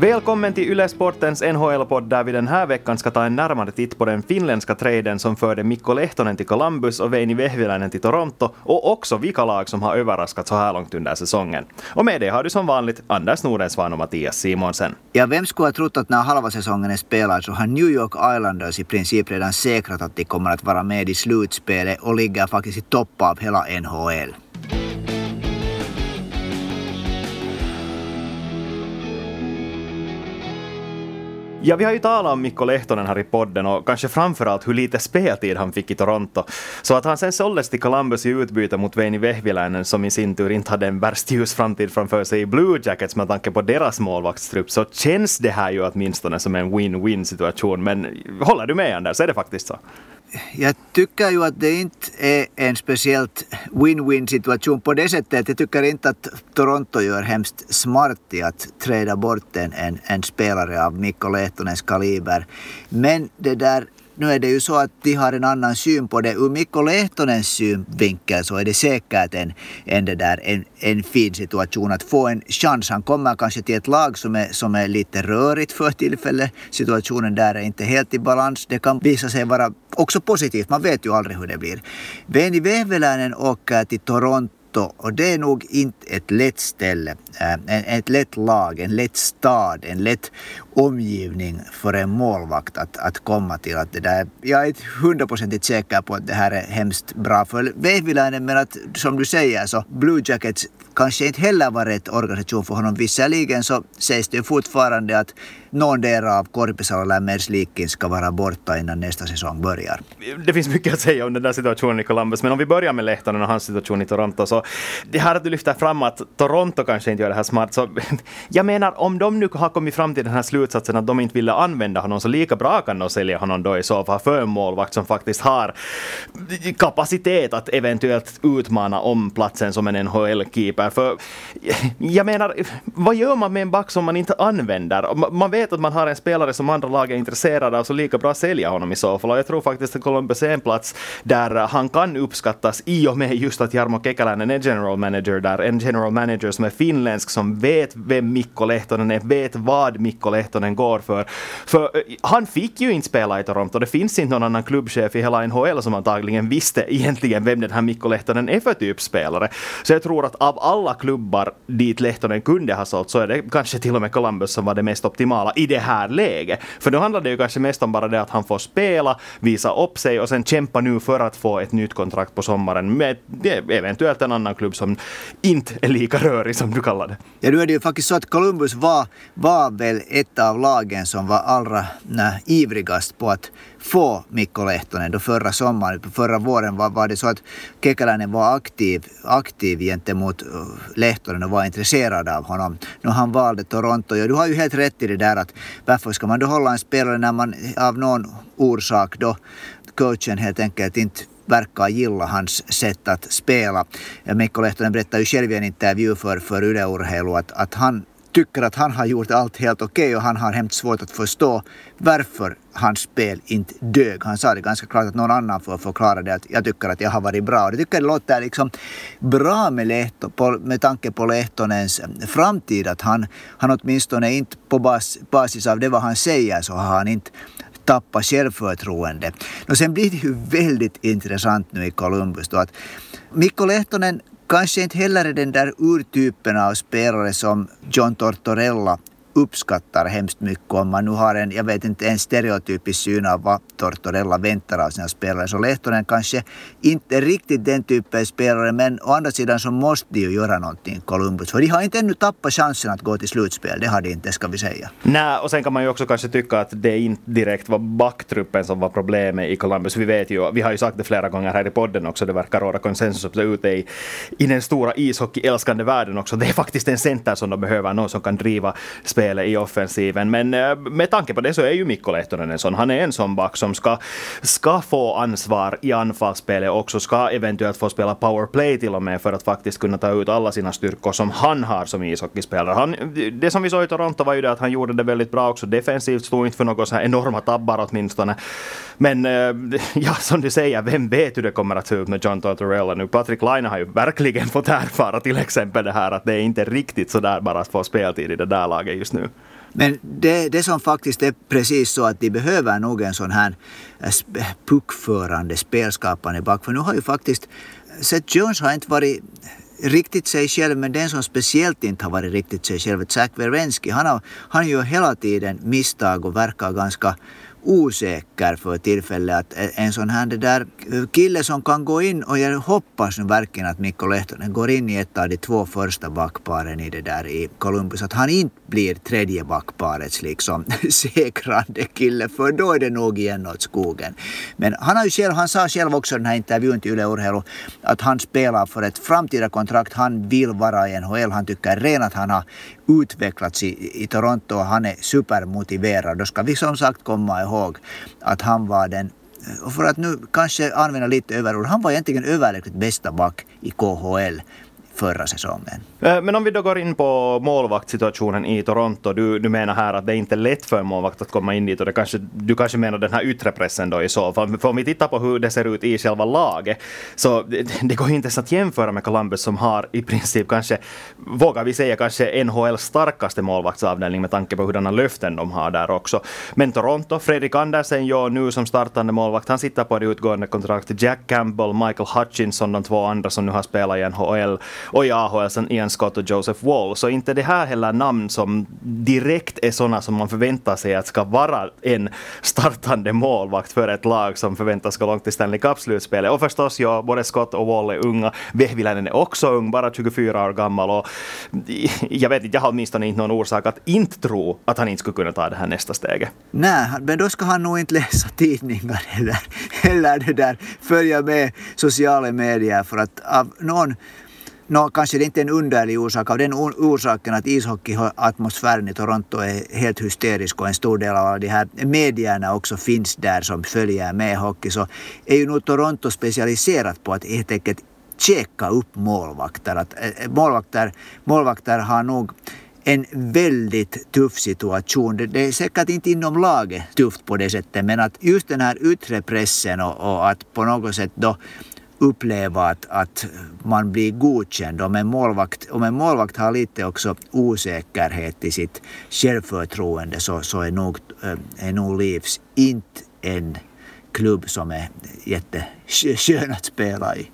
Välkommen till Yle Sportens NHL-podd där vi den här veckan ska ta en närmare titt på den finländska traden som förde Mikko Lehtonen till Columbus och Veini Vehviläinen till Toronto och också vilka lag som har överraskat så här långt under säsongen. Och med det har du som vanligt Anders Nordensvan och Mattias Simonsen. Ja, vem skulle ha trott att när halva säsongen är spelad så har New York Islanders i princip redan säkrat att de kommer att vara med i slutspelet och ligger faktiskt i topp av hela NHL. Ja, vi har ju talat om Mikko Lehtonen här i podden och kanske framförallt hur lite speltid han fick i Toronto. Så att han sen såldes till Columbus i utbyte mot Veini Vehviläinen som i sin tur inte hade en värst ljus framtid framför sig i Blue Jackets med tanke på deras målvaktstrupp så känns det här ju åtminstone som en win-win situation. Men håller du med Anders, är det faktiskt så? Jag tycker ju att det inte är en speciellt win-win situation på det sättet. Jag tycker inte att Toronto gör hemskt smart i att träda bort en, en, en spelare av Mikko Lehtonens kaliber. Men det där nu är det ju så att de har en annan syn på det. Ur Mikko Lehtonens synvinkel så är det säkert en, en, det där, en, en fin situation att få en chans. Han kommer kanske till ett lag som är, som är lite rörigt för tillfället. Situationen där är inte helt i balans. Det kan visa sig vara också positivt. Man vet ju aldrig hur det blir. Veni Vehveläinen åker till Toronto och det är nog inte ett lätt ställe, ett lätt lag, en lätt stad, en lätt omgivning för en målvakt att, att komma till. Att det där, jag är inte hundraprocentigt säker på att det här är hemskt bra för Vehviläinen men att som du säger så Blue Jackets kanske inte heller var rätt organisation för honom. Visserligen så sägs det fortfarande att någondera av Korpisalo eller Merslikin ska vara borta innan nästa säsong börjar. Det finns mycket att säga om den där situationen i Columbus, men om vi börjar med Lehtonen och hans situation i Toronto så det här att du lyfter fram att Toronto kanske inte gör det här smart så jag menar om de nu har kommit fram till den här slutsatsen att de inte ville använda honom så lika bra kan de sälja honom då i så fall för en målvakt som faktiskt har kapacitet att eventuellt utmana om platsen som en NHL-keeper. För jag menar, vad gör man med en back som man inte använder? Man vet att man har en spelare som andra lag är intresserade av så lika bra sälja honom i så fall. Och jag tror faktiskt att Columbus är en plats där han kan uppskattas i och med just att Jarmo Kekäläinen är general manager där. En general manager som är finländsk som vet vem Mikko Lehtonen är, vet vad Mikko Lehtonen går för. För eh, han fick ju inte spela i Toronto. Det finns inte någon annan klubbchef i hela NHL som antagligen visste egentligen vem den här Mikko Lehtonen är för typ spelare. Så jag tror att av alla klubbar dit Lehtonen kunde ha sålt så är det kanske till och med Columbus som var det mest optimala i det här läget. För då handlar det ju kanske mest om bara det att han får spela, visa upp sig och sen kämpa nu för att få ett nytt kontrakt på sommaren med eventuellt en annan klubb som inte är lika rörig som du kallar kallade. Ja, nu är det ju faktiskt så att Columbus var, var väl ett av lagen som var allra nej, ivrigast på att få Mikko Lehtonen. Då förra sommaren, förra våren var, var det så att Kekäläinen var aktiv, aktiv gentemot eh, Lehtonen och var intresserad av honom. Nu han valde Toronto. Ja, du har ju helt rätt i det där att varför ska man då hålla en spelare när man av någon orsak då coachen helt enkelt inte verkar gilla hans sätt att spela. Mikko Lehtonen berättade ju själv i en intervju för, för Yle Urheilu att, att han tycker att han har gjort allt helt okej okay och han har hemskt svårt att förstå varför hans spel inte dög. Han sa det ganska klart att någon annan får förklara det. Att jag tycker att jag har varit bra. Och det tycker jag låter liksom bra med, Lehto, på, med tanke på Lehtonens framtid. Att han, han åtminstone inte på bas, basis av det vad han säger så har han inte tappa självförtroende. Och sen blir det ju väldigt intressant nu i Columbus då att Mikko Lehtonen kanske inte heller är den där urtypen av spelare som John Tortorella uppskattar hemskt mycket om man nu har en, jag vet inte, en stereotypisk syn av vad Tortorella väntar av sina spelare. Så Lehtonen kanske inte riktigt den typen av spelare men å andra sidan så måste de ju göra någonting Columbus. För de har inte ännu tappat chansen att gå till slutspel. Det har de inte, ska vi säga. Nej, och sen kan man ju också kanske tycka att det inte direkt var backtruppen som var problemet i Columbus. Vi vet ju, vi har ju sagt det flera gånger här i podden också, det verkar råda konsensus ute i, i den stora ishockeyälskande världen också. Det är faktiskt en center som de behöver, någon som kan driva spelet i offensiven. Men eh, med tanke på det så är ju Mikko Lehtonen en sån. Han är en sån back som ska, ska få ansvar i anfallsspelet också. Ska eventuellt få spela powerplay till och med för att faktiskt kunna ta ut alla sina styrkor som han har som ishockeyspelare. Han, det som vi såg i Toronto var ju det att han gjorde det väldigt bra också defensivt. Stod inte för några så här enorma tabbar åtminstone. Men eh, ja, som du säger, vem vet hur det kommer att se ut med John Tortorella nu. Patrick Laine har ju verkligen fått erfara till exempel det här att det är inte riktigt så där bara att få speltid i det där laget just nu. Men det, det som faktiskt är precis så att de behöver nog en sån här eh, puckförande, spelskapande back. För nu har ju faktiskt Seth Jones har inte varit riktigt sig själv, men den som speciellt inte har varit riktigt sig själv, Zach Werenski, han, har, han gör hela tiden misstag och verkar ganska osäker för tillfället. Att e- en sån här det där kille som kan gå in och jag hoppas nu verkligen att Mikko Lehtonen går in i ett av de två första backparen i det där i Columbus. Att han inte blir tredje backparets liksom säkrande kille för då är det nog igen åt skogen. Men han har ju själv, han sa själv också i den här intervjun till Yle Urheilu att han spelar för ett framtida kontrakt. Han vill vara i NHL. Han tycker redan att han har utvecklats i, i Toronto och han är supermotiverad. Då ska vi som sagt komma ihåg att han var den och för att nu kanske använda lite överord, han var egentligen överlägset bästa back i KHL förra säsongen. Eh, men om vi då går in på målvaktssituationen i Toronto. Du, du menar här att det är inte är lätt för en målvakt att komma in dit och det kanske, du kanske menar den här yttre pressen då i så fall. För om vi tittar på hur det ser ut i själva laget så det, det går inte ens att jämföra med Columbus som har i princip kanske, vågar vi säga kanske NHLs starkaste målvaktsavdelning med tanke på hurdana löften de har där också. Men Toronto, Fredrik Andersen gör nu som startande målvakt, han sitter på det utgående kontraktet. Jack Campbell, Michael Hutchinson, de två andra som nu har spelat i NHL och i AHL sen Ian Scott och Joseph Wall. Så inte det här heller namn som direkt är sådana som man förväntar sig att ska vara en startande målvakt för ett lag som förväntas gå långt i Stanley Cup-slutspelet. Och förstås, ja, både Scott och Wall är unga. Vehviläinen är också ung, bara 24 år gammal. Och jag vet inte, jag har åtminstone inte någon orsak att inte tro att han inte skulle kunna ta det här nästa steget. Nej, men då ska han nog inte läsa tidningar eller, eller det där, följa med sociala medier för att av någon Nå, kanske det inte är en underlig orsak av den orsaken att ishockeyatmosfären i Toronto är helt hysterisk och en stor del av de här medierna också finns där som följer med hockey så är ju nog Toronto specialiserat på att helt enkelt checka upp målvakter. Att, äh, målvakter, målvakter har nog en väldigt tuff situation. Det är säkert inte inom laget tufft på det sättet men att just den här yttre pressen och, och att på något sätt då uppleva att, att man blir godkänd. Om en, målvakt, om en målvakt har lite också osäkerhet i sitt självförtroende så, så är, nog, eh, är nog Leafs inte en klubb som är jätteskön att spela i.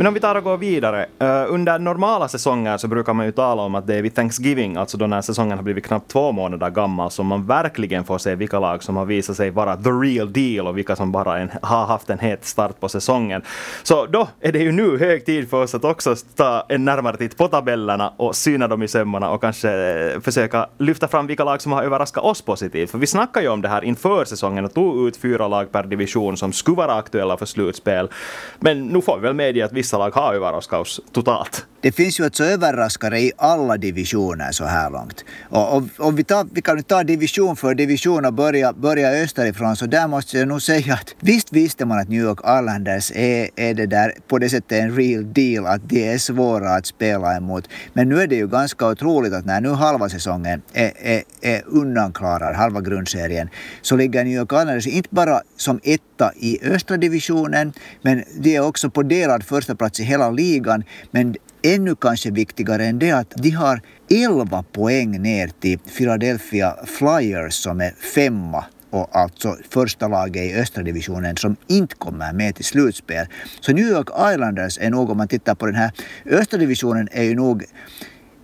Men om vi tar och går vidare. Uh, under normala säsonger så brukar man ju tala om att det är vid Thanksgiving, alltså då när säsongen har blivit knappt två månader gammal, som man verkligen får se vilka lag som har visat sig vara the real deal och vilka som bara en, har haft en het start på säsongen. Så då är det ju nu hög tid för oss att också ta en närmare titt på tabellerna och syna dem i sömmarna och kanske eh, försöka lyfta fram vilka lag som har överraskat oss positivt. För vi snackade ju om det här inför säsongen och tog ut fyra lag per division som skulle vara aktuella för slutspel. Men nu får vi väl medge att vissa vissa lag har överraskat oss totalt. Det finns ju alltså överraskare i alla divisioner så här långt. Och, och, och vi, tar, vi kan ta division för division och börja, börja österifrån så där måste jag nog säga att visst visste man att New York Islanders är, är det där på det sättet en real deal att de är svåra att spela emot. Men nu är det ju ganska otroligt att när nu halva säsongen är, är, är undanklarad, halva grundserien, så ligger New York Islanders inte bara som etta i östra divisionen men de är också på delad första plats i hela ligan. Men ännu kanske viktigare än det att de har 11 poäng ner till Philadelphia Flyers som är femma och alltså första laget i östra divisionen som inte kommer med till slutspel. Så New York Islanders är nog, om man tittar på den här östra divisionen, är ju nog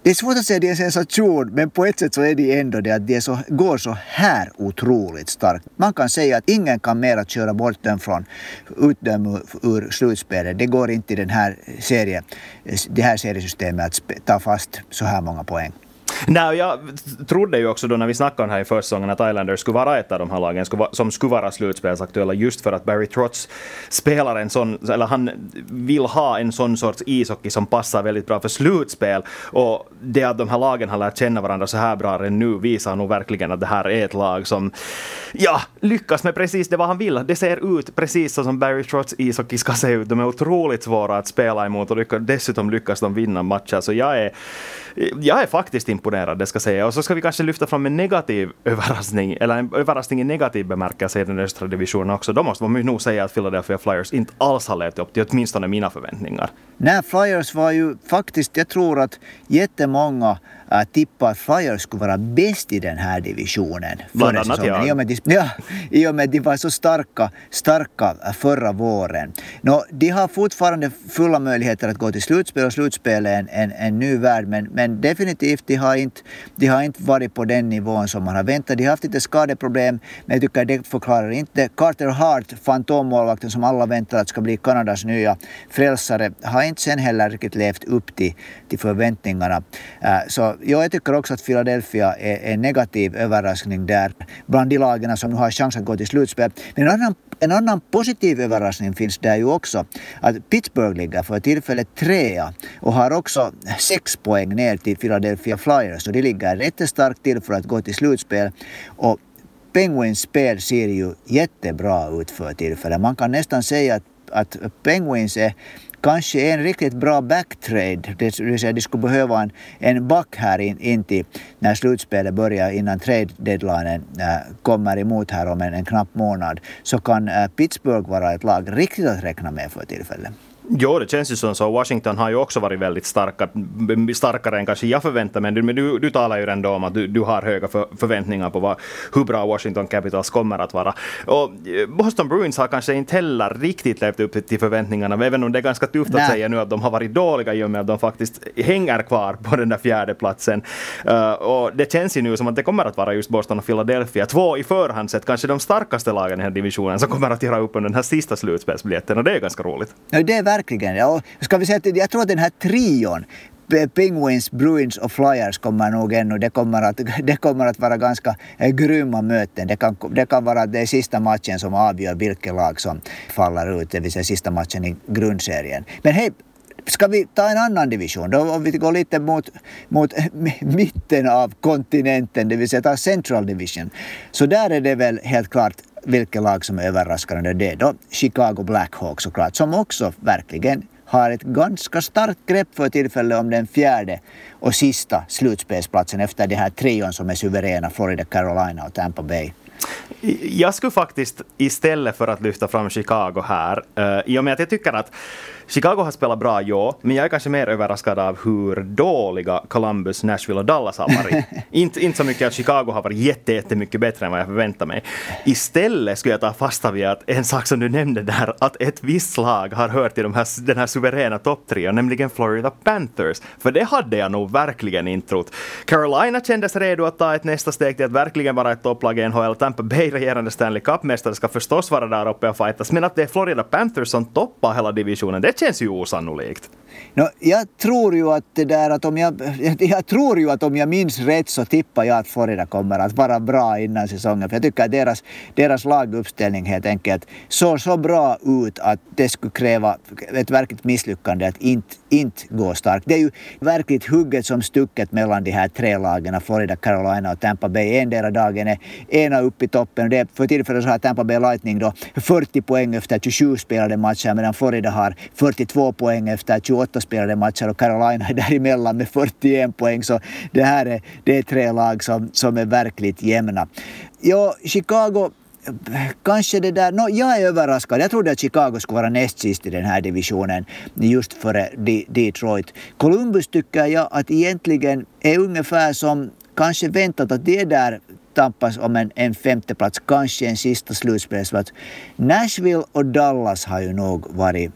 det är svårt att säga att det är en sensation, men på ett sätt så är det ändå det att det så, går så här otroligt starkt. Man kan säga att ingen kan mer att köra bort den från utdöm ur slutspelet. Det går inte i den här serien, det här seriesystemet att ta fast så här många poäng. Nej, jag trodde ju också då när vi snackade om det här i försäsongen att Islanders skulle vara ett av de här lagen som skulle vara slutspelsaktuella just för att Barry Trotz spelar en sån, eller han vill ha en sån sorts ishockey som passar väldigt bra för slutspel. Och det att de här lagen har lärt känna varandra så här bra redan nu visar nog verkligen att det här är ett lag som, ja, lyckas med precis det vad han vill. Det ser ut precis så som Barry Trotz ishockey ska se ut. De är otroligt svåra att spela emot och dessutom lyckas de vinna matcher. Så jag är, jag är faktiskt imponerad, det ska säga. Och så ska vi kanske lyfta fram en negativ överraskning, eller en överraskning i negativ bemärkelse i den östra divisionen också. Då måste man nog säga att Philadelphia Flyers inte alls har levt upp till åtminstone mina förväntningar. Nej, Flyers var ju faktiskt, jag tror att jättemånga äh, tippade att Flyers skulle vara bäst i den här divisionen. Bland annat jag. I och, med, de- ja, I och med att de var så starka, starka äh, förra våren. Nå, de har fortfarande fulla möjligheter att gå till slutspel och slutspel är en, en, en ny värld men, men definitivt de har, inte, de har inte varit på den nivån som man har väntat. De har haft lite skadeproblem men jag tycker det förklarar inte. Carter Hart, fantommålvakten som alla väntar att ska bli Kanadas nya frälsare, har inte sen heller riktigt levt upp till, till förväntningarna. Äh, så ja, jag tycker också att Philadelphia är en negativ överraskning där bland de lagen som nu har chans att gå till slutspel. Men en annan, en annan positiv överraskning finns där ju också. Att Pittsburgh ligger för tillfället trea och har också sex poäng ner till Philadelphia Flyers. Så de ligger jättestarkt till för att gå till slutspel. Och Penguins spel ser ju jättebra ut för tillfället. Man kan nästan säga att, att Penguins är kanske en riktigt bra backtrade. Det vill säga de skulle behöva en, en back här in, in till när slutspelet börjar innan trade deadlinen äh, kommer emot här om en, en knapp månad. Så kan äh, Pittsburgh vara ett lag riktigt att räkna med för tillfället. Jo, det känns ju som så. Washington har ju också varit väldigt starka, starkare än kanske jag förväntar mig. Men du, du talar ju ändå om att du, du har höga för, förväntningar på vad, hur bra Washington Capitals kommer att vara. Och eh, Boston Bruins har kanske inte heller riktigt levt upp till förväntningarna, även om det är ganska tufft att säga nu att de har varit dåliga i och med att de faktiskt hänger kvar på den där fjärde platsen. Uh, och det känns ju nu som att det kommer att vara just Boston och Philadelphia, två i förhand sett kanske de starkaste lagen i den här divisionen, som kommer att göra upp om den här sista slutspelsbiljetten och det är ganska roligt. Ja, det är verkligen. Ja, ska vi säga att jag tror att den här trion Penguins, Bruins och Flyers kommer nog ännu. Det kommer att, det kommer att vara ganska eh, grymma möten. Det kan, det kan vara den sista matchen som avgör vilket lag som faller ut, det vill säga sista matchen i grundserien. Men hej, Ska vi ta en annan division? Då om vi går lite mot, mot mitten av kontinenten, det vill säga ta Central Division. Så där är det väl helt klart vilket lag som är överraskande. Det är då Chicago Blackhawks såklart, som också verkligen har ett ganska starkt grepp för tillfället om den fjärde och sista slutspelsplatsen efter det här trion som är suveräna, Florida, Carolina och Tampa Bay. Jag skulle faktiskt istället för att lyfta fram Chicago här, uh, i och med att jag tycker att Chicago har spelat bra, ja, men jag är kanske mer överraskad av hur dåliga Columbus, Nashville och Dallas har varit. inte, inte så mycket att Chicago har varit jätte, jättemycket bättre än vad jag förväntade mig. Istället skulle jag ta fasta vid att en sak som du nämnde där, att ett visst lag har hört till de här, den här suveräna topptrion, nämligen Florida Panthers. För det hade jag nog verkligen inte trott. Carolina kändes redo att ta ett nästa steg till att verkligen vara ett topplag i NHL. Tampa Bay, regerande Stanley Cup-mästare, ska förstås vara där uppe och fightas. Men att det är Florida Panthers som toppar hela divisionen, det känns ju osannolikt. No, jag tror ju att det där att om jag, jag tror ju att om jag minns rätt så tippar jag att Florida kommer att vara bra innan säsongen. För jag tycker att deras, deras laguppställning helt enkelt såg så bra ut att det skulle kräva ett verkligt misslyckande att inte, inte gå starkt. Det är ju verkligt hugget som stucket mellan de här tre lagen, Florida, Carolina och Tampa Bay. Endera dagen är ena uppe i toppen. Det är för tillfället så har Tampa Bay Lightning då 40 poäng efter 27 spelade matcher medan Florida har 42 poäng efter 28 spelade matcher och Carolina är däremellan med 41 poäng. Så det här är, det är tre lag som, som är verkligt jämna. Ja, Chicago Kanske det där, no, jag är överraskad. Jag trodde att Chicago skulle vara näst sist i den här divisionen just före Detroit. Columbus tycker jag att egentligen är ungefär som kanske väntat att det är där tampas om en, en femteplats, kanske en sista slutspelsplats. Nashville och Dallas har ju nog varit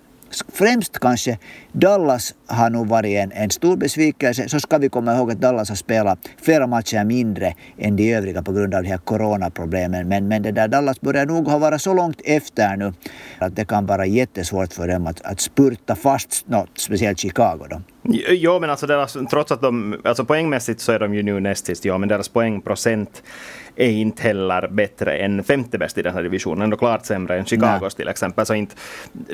Främst kanske Dallas har nog varit en, en stor besvikelse. Så ska vi komma ihåg att Dallas har spelat flera matcher mindre än de övriga på grund av de här coronaproblemen. Men, men det där Dallas börjar nog ha varit så långt efter nu att det kan vara jättesvårt för dem att, att spurta fast, något, speciellt Chicago då. Jo, men alltså deras, trots att de, alltså poängmässigt så är de ju nu näst sist, ja, men deras poängprocent är inte heller bättre än femte bäst i den här divisionen. Ändå klart sämre än Chicagos Nej. till exempel. Så inte,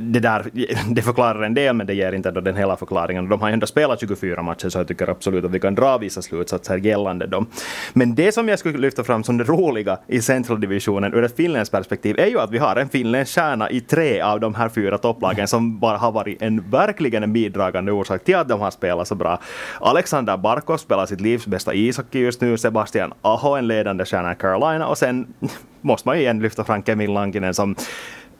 det, där, det förklarar en del, men det ger inte den hela förklaringen. De har ju ändå spelat 24 matcher, så jag tycker absolut att vi kan dra vissa slutsatser gällande dem. Men det som jag skulle lyfta fram som det roliga i centraldivisionen ur ett finländskt perspektiv är ju att vi har en finländsk stjärna i tre av de här fyra topplagen som bara har varit en verkligen en bidragande orsak till att de har spelat så bra. Alexander Barkov spelar sitt livs bästa ishockey just nu, Sebastian Aho en ledande stjärna Carolina och sen måste man ju igen lyfta fram Kevin Lankinen som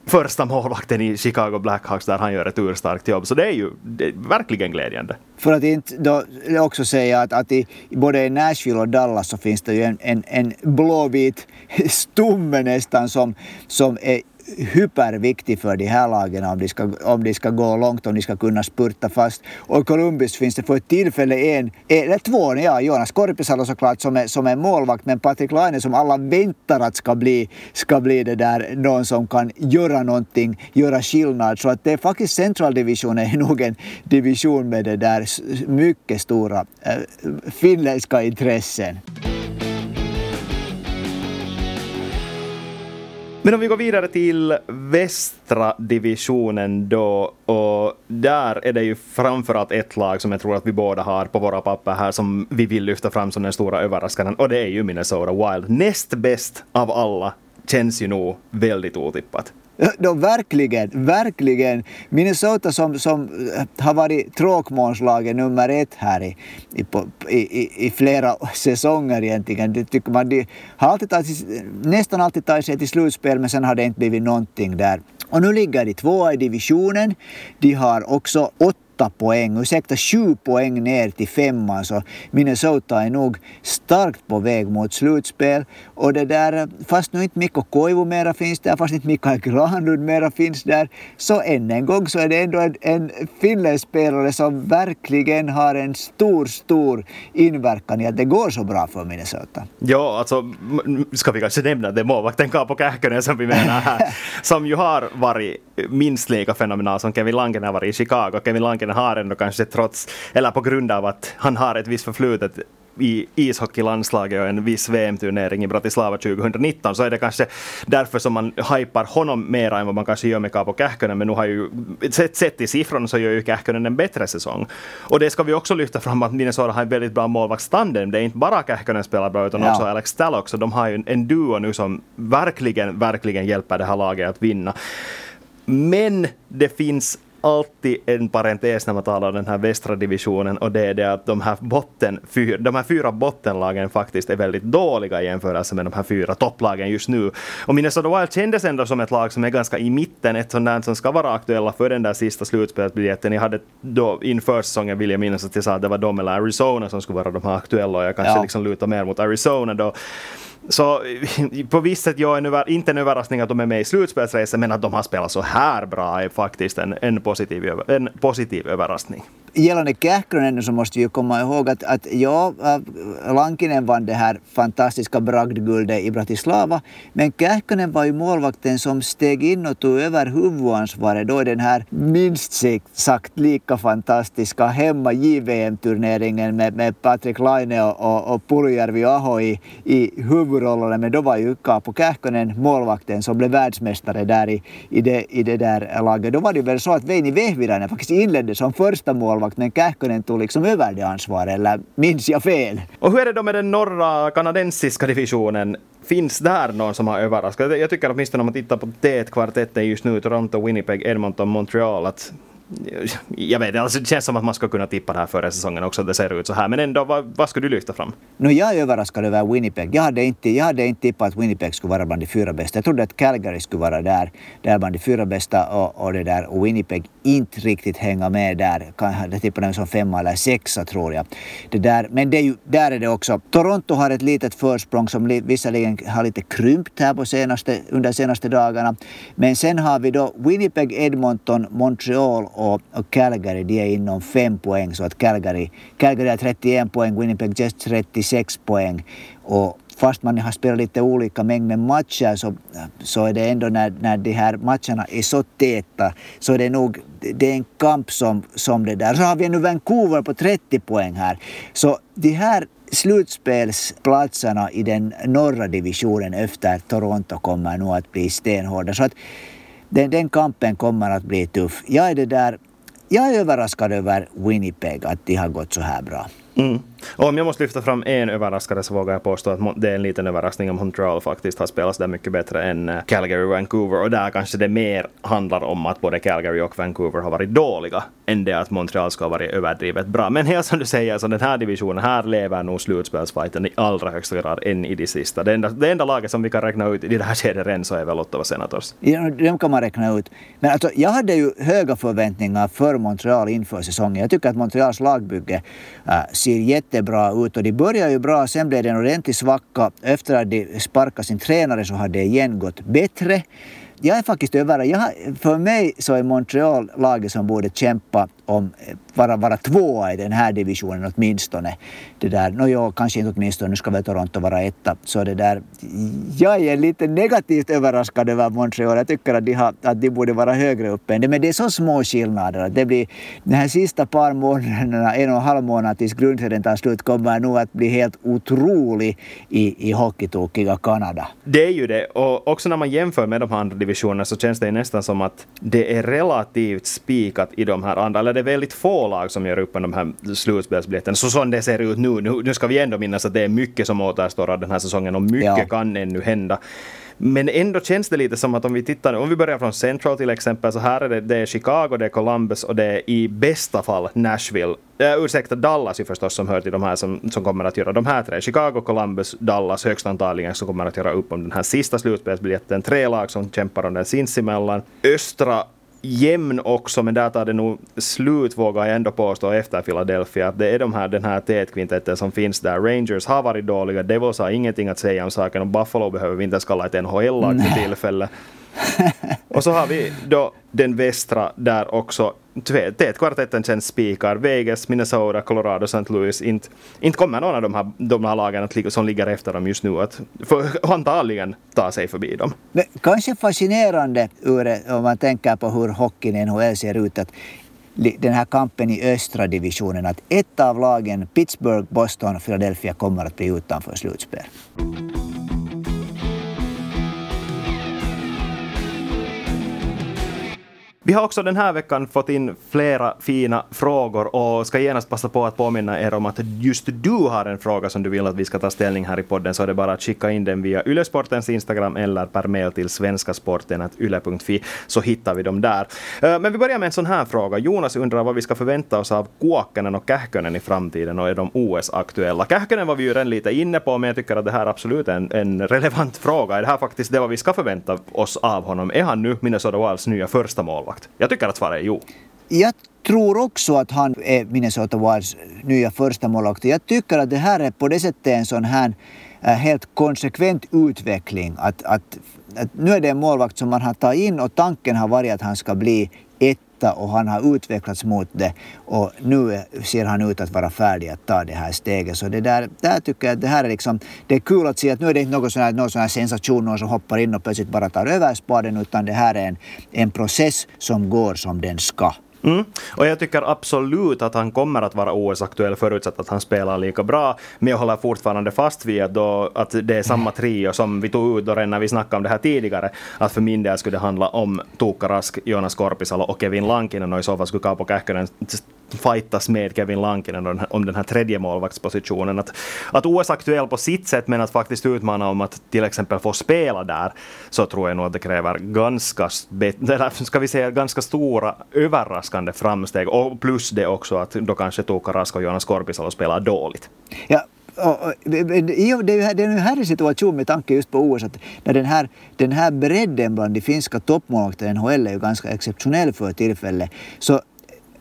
första målvakten i Chicago Blackhawks där han gör ett urstarkt jobb. Så det är ju det är verkligen glädjande. För att inte då också säga att, att i både i Nashville och Dallas så finns det ju en, en, en blåvit stumme nästan som, som är hyperviktig för de här lagen om de, ska, om de ska gå långt, om de ska kunna spurta fast. Och i Columbus finns det för ett tillfälle en, eller två, ja, Jonas Korpisalo såklart som är, som är målvakt, men Patrik Laine som alla väntar att ska bli, ska bli det där någon som kan göra någonting, göra skillnad. Så att det är faktiskt centraldivisionen är nog en division med det där mycket stora äh, finländska intressen. Men om vi går vidare till västra divisionen då och där är det ju framförallt ett lag som jag tror att vi båda har på våra papper här som vi vill lyfta fram som den stora överraskaren och det är ju Minnesota Wild. Näst bäst av alla känns ju nog väldigt otippat. De verkligen, verkligen. Minnesota som, som eh, har varit tråkmånslaget nummer ett här i, i, i, i, flera säsonger egentligen. Det tycker man, de har alltid tagit, nästan alltid tagit sig till slutspel men sen har det inte blivit någonting där. Och nu ligger de tvåa i divisionen. De har också åtta åtta poäng, ursäkta sju poäng ner till femman så Minnesota är nog starkt på väg mot slutspel. Och det där, fast nu inte Mikko Koivu mera finns där, fast inte Mikael Granlund mera finns där, så än en gång så är det ändå en, en finländsk spelare som verkligen har en stor, stor inverkan i att det går så bra för Minnesota. Ja, alltså ska vi kanske nämna det målvakten Kaapo Kähkönen som vi menar här, som ju har varit minst lika fenomenal som Kevin Langen har varit i Chicago. Kevin Langen har ändå kanske trots, eller på grund av att han har ett visst förflutet i ishockeylandslaget och en viss VM-turnering i Bratislava 2019 så är det kanske därför som man hypar honom mer än vad man kanske gör med Kaapo Kähkönen. Men nu har ju, sett, sett i siffrorna så gör ju Kähkönen en bättre säsong. Och det ska vi också lyfta fram att Minnesota har en väldigt bra målvaktstandem. Det är inte bara Kähkönen spelar bra utan ja. också Alex Stallock. Så de har ju en duo nu som verkligen, verkligen hjälper det här laget att vinna. Men det finns alltid en parentes när man talar om den här västra divisionen och det är det att de här, botten, fyr, de här fyra bottenlagen faktiskt är väldigt dåliga i jämförelse med de här fyra topplagen just nu. Och Minnesota Wild kändes ändå som ett lag som är ganska i mitten, ett sånt där som ska vara aktuella för den där sista slutspelsbiljetten. Jag hade då inför säsongen vill jag minnas att jag sa att det var de eller Arizona som skulle vara de här aktuella och jag kanske ja. liksom lutar mer mot Arizona då. Så på visst sätt, jag är inte en överraskning att de är med i slutspelsresan, men att de har spelat så här bra är faktiskt en, en, positiv, en positiv överraskning gällande Kähkönen så måste vi ju komma ihåg att, att ja, äh, Lankinen vann det här fantastiska bragdguldet i Bratislava, men Kähkönen var ju målvakten som steg in och tog över huvudansvaret då i den här minst sagt lika fantastiska hemma JVM-turneringen med, med Patrik Laine och, och, och Puljärvi Aho i, i huvudrollerna, men då var ju Kaapo Kähkönen målvakten som blev världsmästare där i, i, det, i det där laget. Då var det väl så att Veini Vehviläinen faktiskt inledde som första målvakt målvakt men Kähkönen tog liksom över det ansvaret, eller minns jag fel? Och hur är det då med den norra kanadensiska divisionen? Finns där någon som har överraskat? Jag tycker åtminstone om man tittar på T1-kvartetten just nu, Toronto, Winnipeg, Edmonton, Montreal, att jag vet alltså det känns som att man ska kunna tippa det här före säsongen också, att det ser ut så här. Men ändå, vad, vad skulle du lyfta fram? No, jag är överraskad över Winnipeg. Jag hade, inte, jag hade inte tippat att Winnipeg skulle vara bland de fyra bästa. Jag trodde att Calgary skulle vara där, där bland de fyra bästa och, och, det där, och Winnipeg inte riktigt hänga med där. Jag tippade dem som femma eller sexa tror jag. Det där, men det är ju, där är det också. Toronto har ett litet försprång som visserligen har lite krympt här på senaste, under senaste dagarna. Men sen har vi då Winnipeg, Edmonton, Montreal och, och Calgary, de är inom fem poäng. Så att Calgary, Calgary har 31 poäng, Winnipeg Jets 36 poäng. Och fast man har spelat lite olika mängder matcher så, så är det ändå när, när de här matcherna är så täta så är det nog det är en kamp som, som det där. Så har vi nu Vancouver på 30 poäng här. Så de här slutspelsplatserna i den norra divisionen efter Toronto kommer nog att bli stenhårda. Så att den, den kampen kommer att bli tuff. Jag är, det där, jag är överraskad över Winnipeg, att de har gått så här bra. Mm. Och om jag måste lyfta fram en överraskare så vågar jag påstå att det är en liten överraskning om Montreal faktiskt har spelat där mycket bättre än eh, Calgary och Vancouver. Och där kanske det mer handlar om att både Calgary och Vancouver har varit dåliga än det att Montreal ska ha varit överdrivet bra. Men helt som du säger, så den här divisionen, här lever nog slutspelsfajten i allra högsta grad än i det sista. Det enda, det enda laget som vi kan räkna ut i det här skedet än så är väl Ottawa Senators. Ja, dem kan man räkna ut. Men alltså, jag hade ju höga förväntningar för Montreal inför säsongen. Jag tycker att Montreals lagbygge äh, ser jättebra ut och de började ju bra. Sen blev det en ordentlig svacka. Efter att de sparkade sin tränare så har det igen gått bättre jag är faktiskt överraskad. För mig så är Montreal laget som borde kämpa om vara, vara tvåa i den här divisionen åtminstone. Det där, no, jo, kanske inte åtminstone, nu ska väl Toronto vara etta. Så det där, jag är lite negativt överraskad över Montreal. Jag tycker att de, har, att de borde vara högre upp än det. Men det är så små skillnader. Det blir, de här sista par månaderna, en och en halv månad tills grundserien tar slut, kommer nog att bli helt otrolig i, i hockeytokiga Kanada. Det är ju det. Och också när man jämför med de här andra divisionerna så känns det nästan som att det är relativt spikat i de här andra, eller det är väldigt få lag som gör upp med de här slutspelsbiljetterna. Så som det ser ut nu, nu, nu ska vi ändå minnas att det är mycket som återstår av den här säsongen och mycket ja. kan ännu hända. Men ändå känns det lite som att om vi tittar, om vi börjar från Central till exempel, så här är det, det är Chicago, det är Columbus och det är i bästa fall Nashville. Äh, ursäkta, Dallas ju förstås som hör till de här som, som kommer att göra de här tre. Chicago, Columbus, Dallas högst antagligen som kommer att göra upp om den här sista slutspelsbiljetten. Tre lag som kämpar om den sinsemellan. Östra jämn också, men där tar det nog slut, vågar jag ändå påstå, efter Philadelphia. Det är de här, den här tätkvintetten som finns där. Rangers har varit dåliga, Devils har ingenting att säga om saken och Buffalo behöver vi inte ens kalla ett NHL-lag för tillfället. och så har vi då den västra där också tätkvartetten känns spikar. Vegas, Minnesota, Colorado, St. Louis. Inte, inte kommer någon av de här, de här lagen att, som ligger efter dem just nu att för, antagligen ta sig förbi dem. Men kanske fascinerande ur, om man tänker på hur hockeyn i NHL ser ut att den här kampen i östra divisionen att ett av lagen, Pittsburgh, Boston och Philadelphia kommer att bli utanför slutspel. Vi har också den här veckan fått in flera fina frågor och ska genast passa på att påminna er om att just du har en fråga som du vill att vi ska ta ställning här i podden så är det bara att skicka in den via Ylesportens Instagram eller per mail till svenskasporten.yle.fi så hittar vi dem där. Eh, men vi börjar med en sån här fråga. Jonas undrar vad vi ska förvänta oss av Kuokkanen och Kähkönen i framtiden och är de OS-aktuella? Kähkönen var vi ju redan lite inne på men jag tycker att det här är absolut en, en relevant fråga. Är det här faktiskt det vad vi ska förvänta oss av honom? Är han nu Minnesota Wilds nya första målvakt? Målvakt? Jag tycker att svaret är jo. Jag tror också att han är Minnesota Wilds nya första målvakt. Jag tycker att det här är på det sättet en sån här eh, helt konsekvent utveckling. Att, att, att nu är det en målvakt som man har tagit in och tanken har varit att han ska bli ett detta och han har utvecklats mot det och nu ser han ut att vara färdig att ta det här steget. Så det där, där tycker jag att det här är liksom, det är kul att se att nu är det inte någon sån här, någon sån här sensation, någon som hoppar in och plötsligt bara tar över spaden utan det här är en, en process som går som den ska. Mm. Och jag tycker absolut att han kommer att vara OS-aktuell förutsatt att han spelar lika bra. Men jag håller fortfarande fast vid att, då, att det är samma trio som vi tog ut då när vi snackade om det här tidigare. Att för min del skulle det handla om Tuukka Rask, Jonas Korpisalo och Kevin Lankinen och i så fall skulle Kaapo Kähkönen fightas med Kevin Lankinen om den här tredje målvaktspositionen. Att, att OS aktuell på sitt sätt men att faktiskt utmana om att till exempel få spela där så tror jag nog att det kräver ganska, eller ska vi säga, ganska stora överraskande framsteg och plus det också att då kanske Tuukka Rask och Jonas Korpisalo spelar dåligt. Ja, det är en härlig situation med tanke just på OS att när den här, den här bredden bland de finska toppmålvakterna i NHL är ju ganska exceptionell för tillfället. Så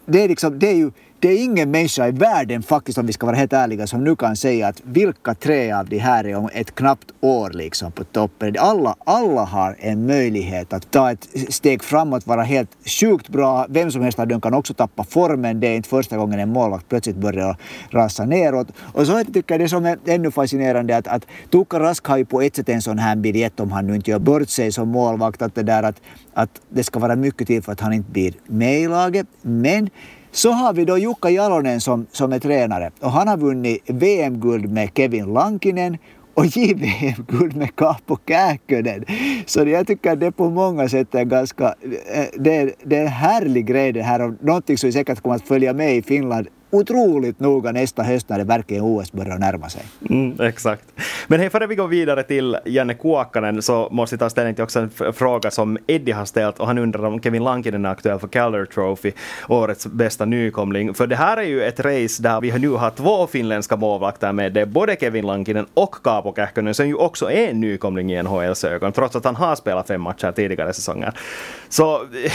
det är, liksom, det är ju det är ingen människa i världen faktiskt, om vi ska vara helt ärliga, som nu kan säga att vilka tre av de här är om ett knappt år liksom på toppen. Alla, alla har en möjlighet att ta ett steg framåt, vara helt sjukt bra. Vem som helst av dem kan också tappa formen. Det är inte första gången en målvakt plötsligt börjar rasa neråt. Och så tycker jag det som är ännu fascinerande att, att Tuukka Rask har ju på ett sätt en sån här biljett om han nu inte gör bort sig som målvakt, att det där att, att det ska vara mycket till för att han inte blir med i laget. Men så har vi då Jukka Jalonen som, som är tränare och han har vunnit VM-guld med Kevin Lankinen och JVM-guld med Kaapo Kääkönen. Så jag tycker att det på många sätt är ganska, eh, det är, det är en härlig grej det här och någonting som säkert kommer att följa med i Finland otroligt noga nästa höst när det verkligen OS börjar närma sig. Mm, exakt. Men hej, före vi går vidare till Janne Kuokkanen så måste vi ta ställning till också en fråga som Eddie har ställt och han undrar om Kevin Lankinen är aktuell för Calder Trophy, årets bästa nykomling. För det här är ju ett race där vi nu har två finländska målvakter med. Det är både Kevin Lankinen och Kaapo Kähkönen som ju också är en nykomling i NHLs ögon, trots att han har spelat fem matcher tidigare säsonger. Så eh,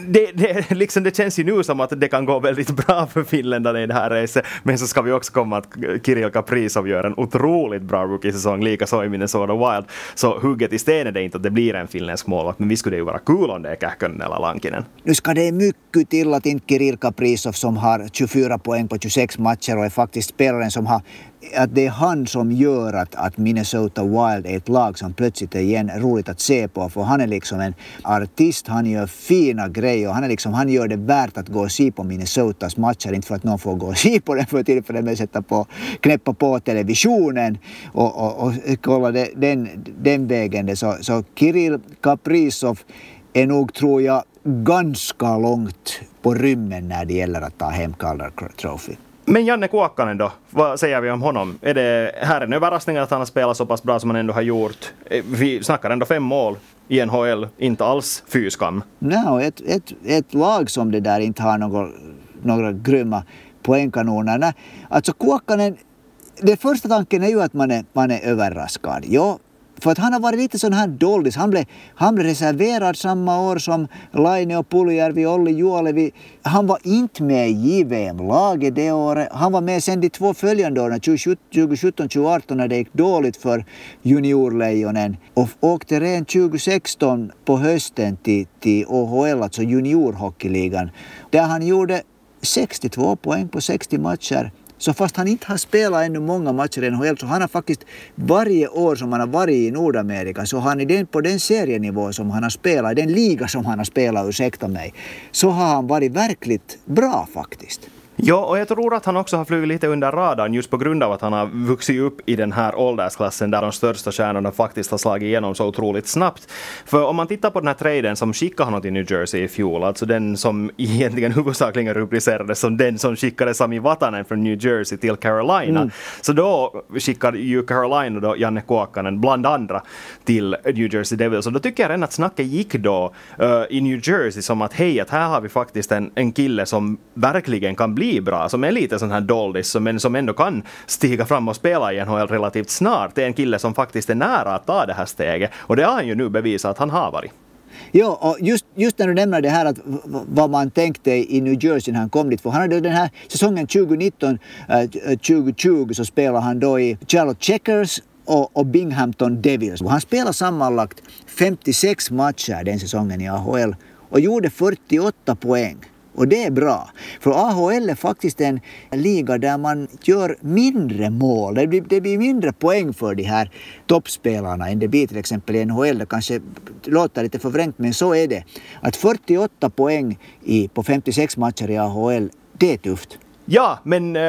det, det, liksom det känns ju nu som att det kan gå väldigt bra för finländarna i det här racet. Men så ska vi också komma att Kirill Kaprizov gör en otroligt bra rookie-säsong, likaså i Minnesota Wild. Så hugget i sten är det inte att det blir en finländsk målvakt, men vi skulle ju vara kul om det är Kähkönen eller Lankinen. Nu ska det mycket till att inte Kirill Kaprizov som har 24 poäng på 26 matcher och är faktiskt spelaren som har att det är han som gör att, att Minnesota Wild är ett lag som plötsligt är igen roligt att se på. För han är liksom en artist, han gör fina grejer och han, är liksom, han gör det värt att gå och se på Minnesotas matcher. Inte för att någon får gå och se på den för tillfället, men sätta på, knäppa på televisionen och, och, och kolla det, den, den vägen. Så, så Kirill Kaprizov är nog, tror jag, ganska långt på rymmen när det gäller att ta hem Calder Trophy. Men Janne Kuokkanen då, vad säger vi om honom? Är det här en överraskning att han har spelat så pass bra som han ändå har gjort? Eh, vi snackar ändå fem mål i NHL, inte alls fy skam. No, ett, ett, ett lag som det där inte har några, några grymma poängkanoner. Nej, alltså Kuokkanen, den första tanken är ju att man är, man är överraskad. Jo, för att han har varit lite sån här doldis. Han blev, han blev reserverad samma år som Laine och Puljärvi, Olli Juolevi. Han var inte med i JVM-laget det året. Han var med sen de två följande åren, 2017-2018 när det gick dåligt för juniorlejonen. Och åkte redan 2016 på hösten till, till OHL, alltså juniorhockeyligan. Där han gjorde 62 poäng på 60 matcher så fast han inte har spelat ännu många matcher i NHL så han har faktiskt varje år som han har varit i Nordamerika så har han i den, på den serienivå som han har spelat, i den liga som han har spelat, ursäkta mig, så har han varit verkligt bra faktiskt. Ja, och jag tror att han också har flugit lite under radarn just på grund av att han har vuxit upp i den här åldersklassen där de största stjärnorna faktiskt har slagit igenom så otroligt snabbt. För om man tittar på den här traden som skickade honom till New Jersey i fjol, alltså den som egentligen huvudsakligen rubricerades som den som skickade Sami Vatanen från New Jersey till Carolina. Mm. Så då skickade ju Carolina då Janne Kuokkanen bland andra till New Jersey Devils. Och då tycker jag redan att snacket gick då uh, i New Jersey som att hej, att här har vi faktiskt en, en kille som verkligen kan bli bli bra, som är lite sån här doldis, men som ändå kan stiga fram och spela i NHL relativt snart. Det är en kille som faktiskt är nära att ta det här steget. Och det har han ju nu bevisat att han har varit. Ja, och just, just när du nämner det här att vad man tänkte i New Jersey när han kom dit. För han hade den här säsongen 2019, äh, 2020 så spelade han då i Charlotte Checkers och, och Binghamton Devils. Och Han spelade sammanlagt 56 matcher den säsongen i AHL och gjorde 48 poäng. Och det är bra. För AHL är faktiskt en liga där man gör mindre mål. Det blir, det blir mindre poäng för de här toppspelarna än det blir till exempel i NHL. Det kanske låter lite förvrängt men så är det. Att 48 poäng i, på 56 matcher i AHL, det är tufft. Ja, men äh,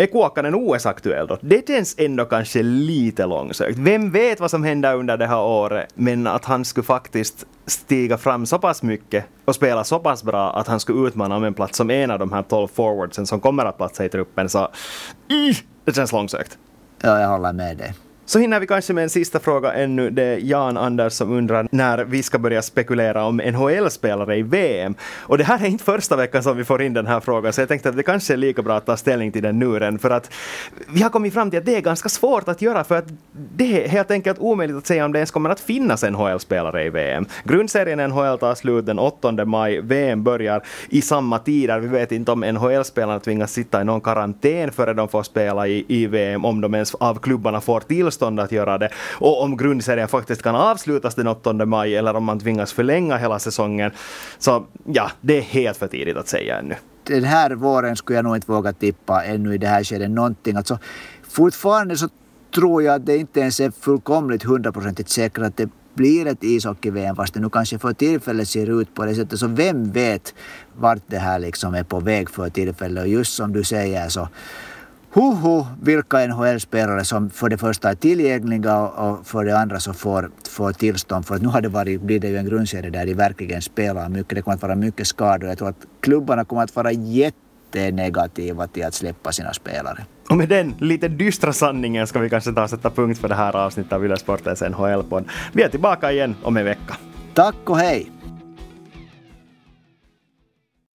är Kuokkanen OS-aktuell då? Det känns ändå kanske lite långsökt. Vem vet vad som händer under det här året, men att han skulle faktiskt stiga fram så pass mycket och spela så pass bra att han skulle utmana om en plats som en av de här 12 forwardsen som kommer att platsa i truppen, så mm, det känns långsökt. Ja, jag håller med dig. Så hinner vi kanske med en sista fråga ännu. Det är Jan Anders som undrar när vi ska börja spekulera om NHL-spelare i VM. Och det här är inte första veckan som vi får in den här frågan, så jag tänkte att det kanske är lika bra att ta ställning till den nu redan, för att vi har kommit fram till att det är ganska svårt att göra, för att det är helt enkelt omöjligt att säga om det ens kommer att finnas NHL-spelare i VM. Grundserien NHL tar slut den 8 maj, VM börjar i samma tider. Vi vet inte om NHL-spelarna tvingas sitta i någon karantän före de får spela i, i VM, om de ens av klubbarna får tillstånd tillstånd att göra det. Och om grundserien faktiskt kan avslutas den 8 maj eller om man tvingas förlänga hela säsongen. Så ja, det är helt för tidigt att säga ännu. Den här våren skulle jag nog inte våga tippa ännu i det här skedet någonting. Alltså, fortfarande så tror jag att det inte ens är fullkomligt hundraprocentigt säkert att det blir ett ishockey-VM fast det nu kanske för tillfället ser ut på det sättet. Så vem vet vart det här liksom är på väg för tillfället. Och just som du säger så Hoho, vilka NHL-spelare som för det första är tillgängliga och för det andra så får, får tillstånd. För att nu har det varit, blir det ju en grundserie där de verkligen spelar mycket. Det kommer att vara mycket skador. Jag tror att klubbarna kommer att vara jätte inte är negativa till att släppa sina spelare. Och med den lite dystra sanningen ska vi kanske ta och sätta punkt för det här avsnittet av Yle Sportens NHL-podd. Vi är tillbaka igen om en vecka. Tack och hej!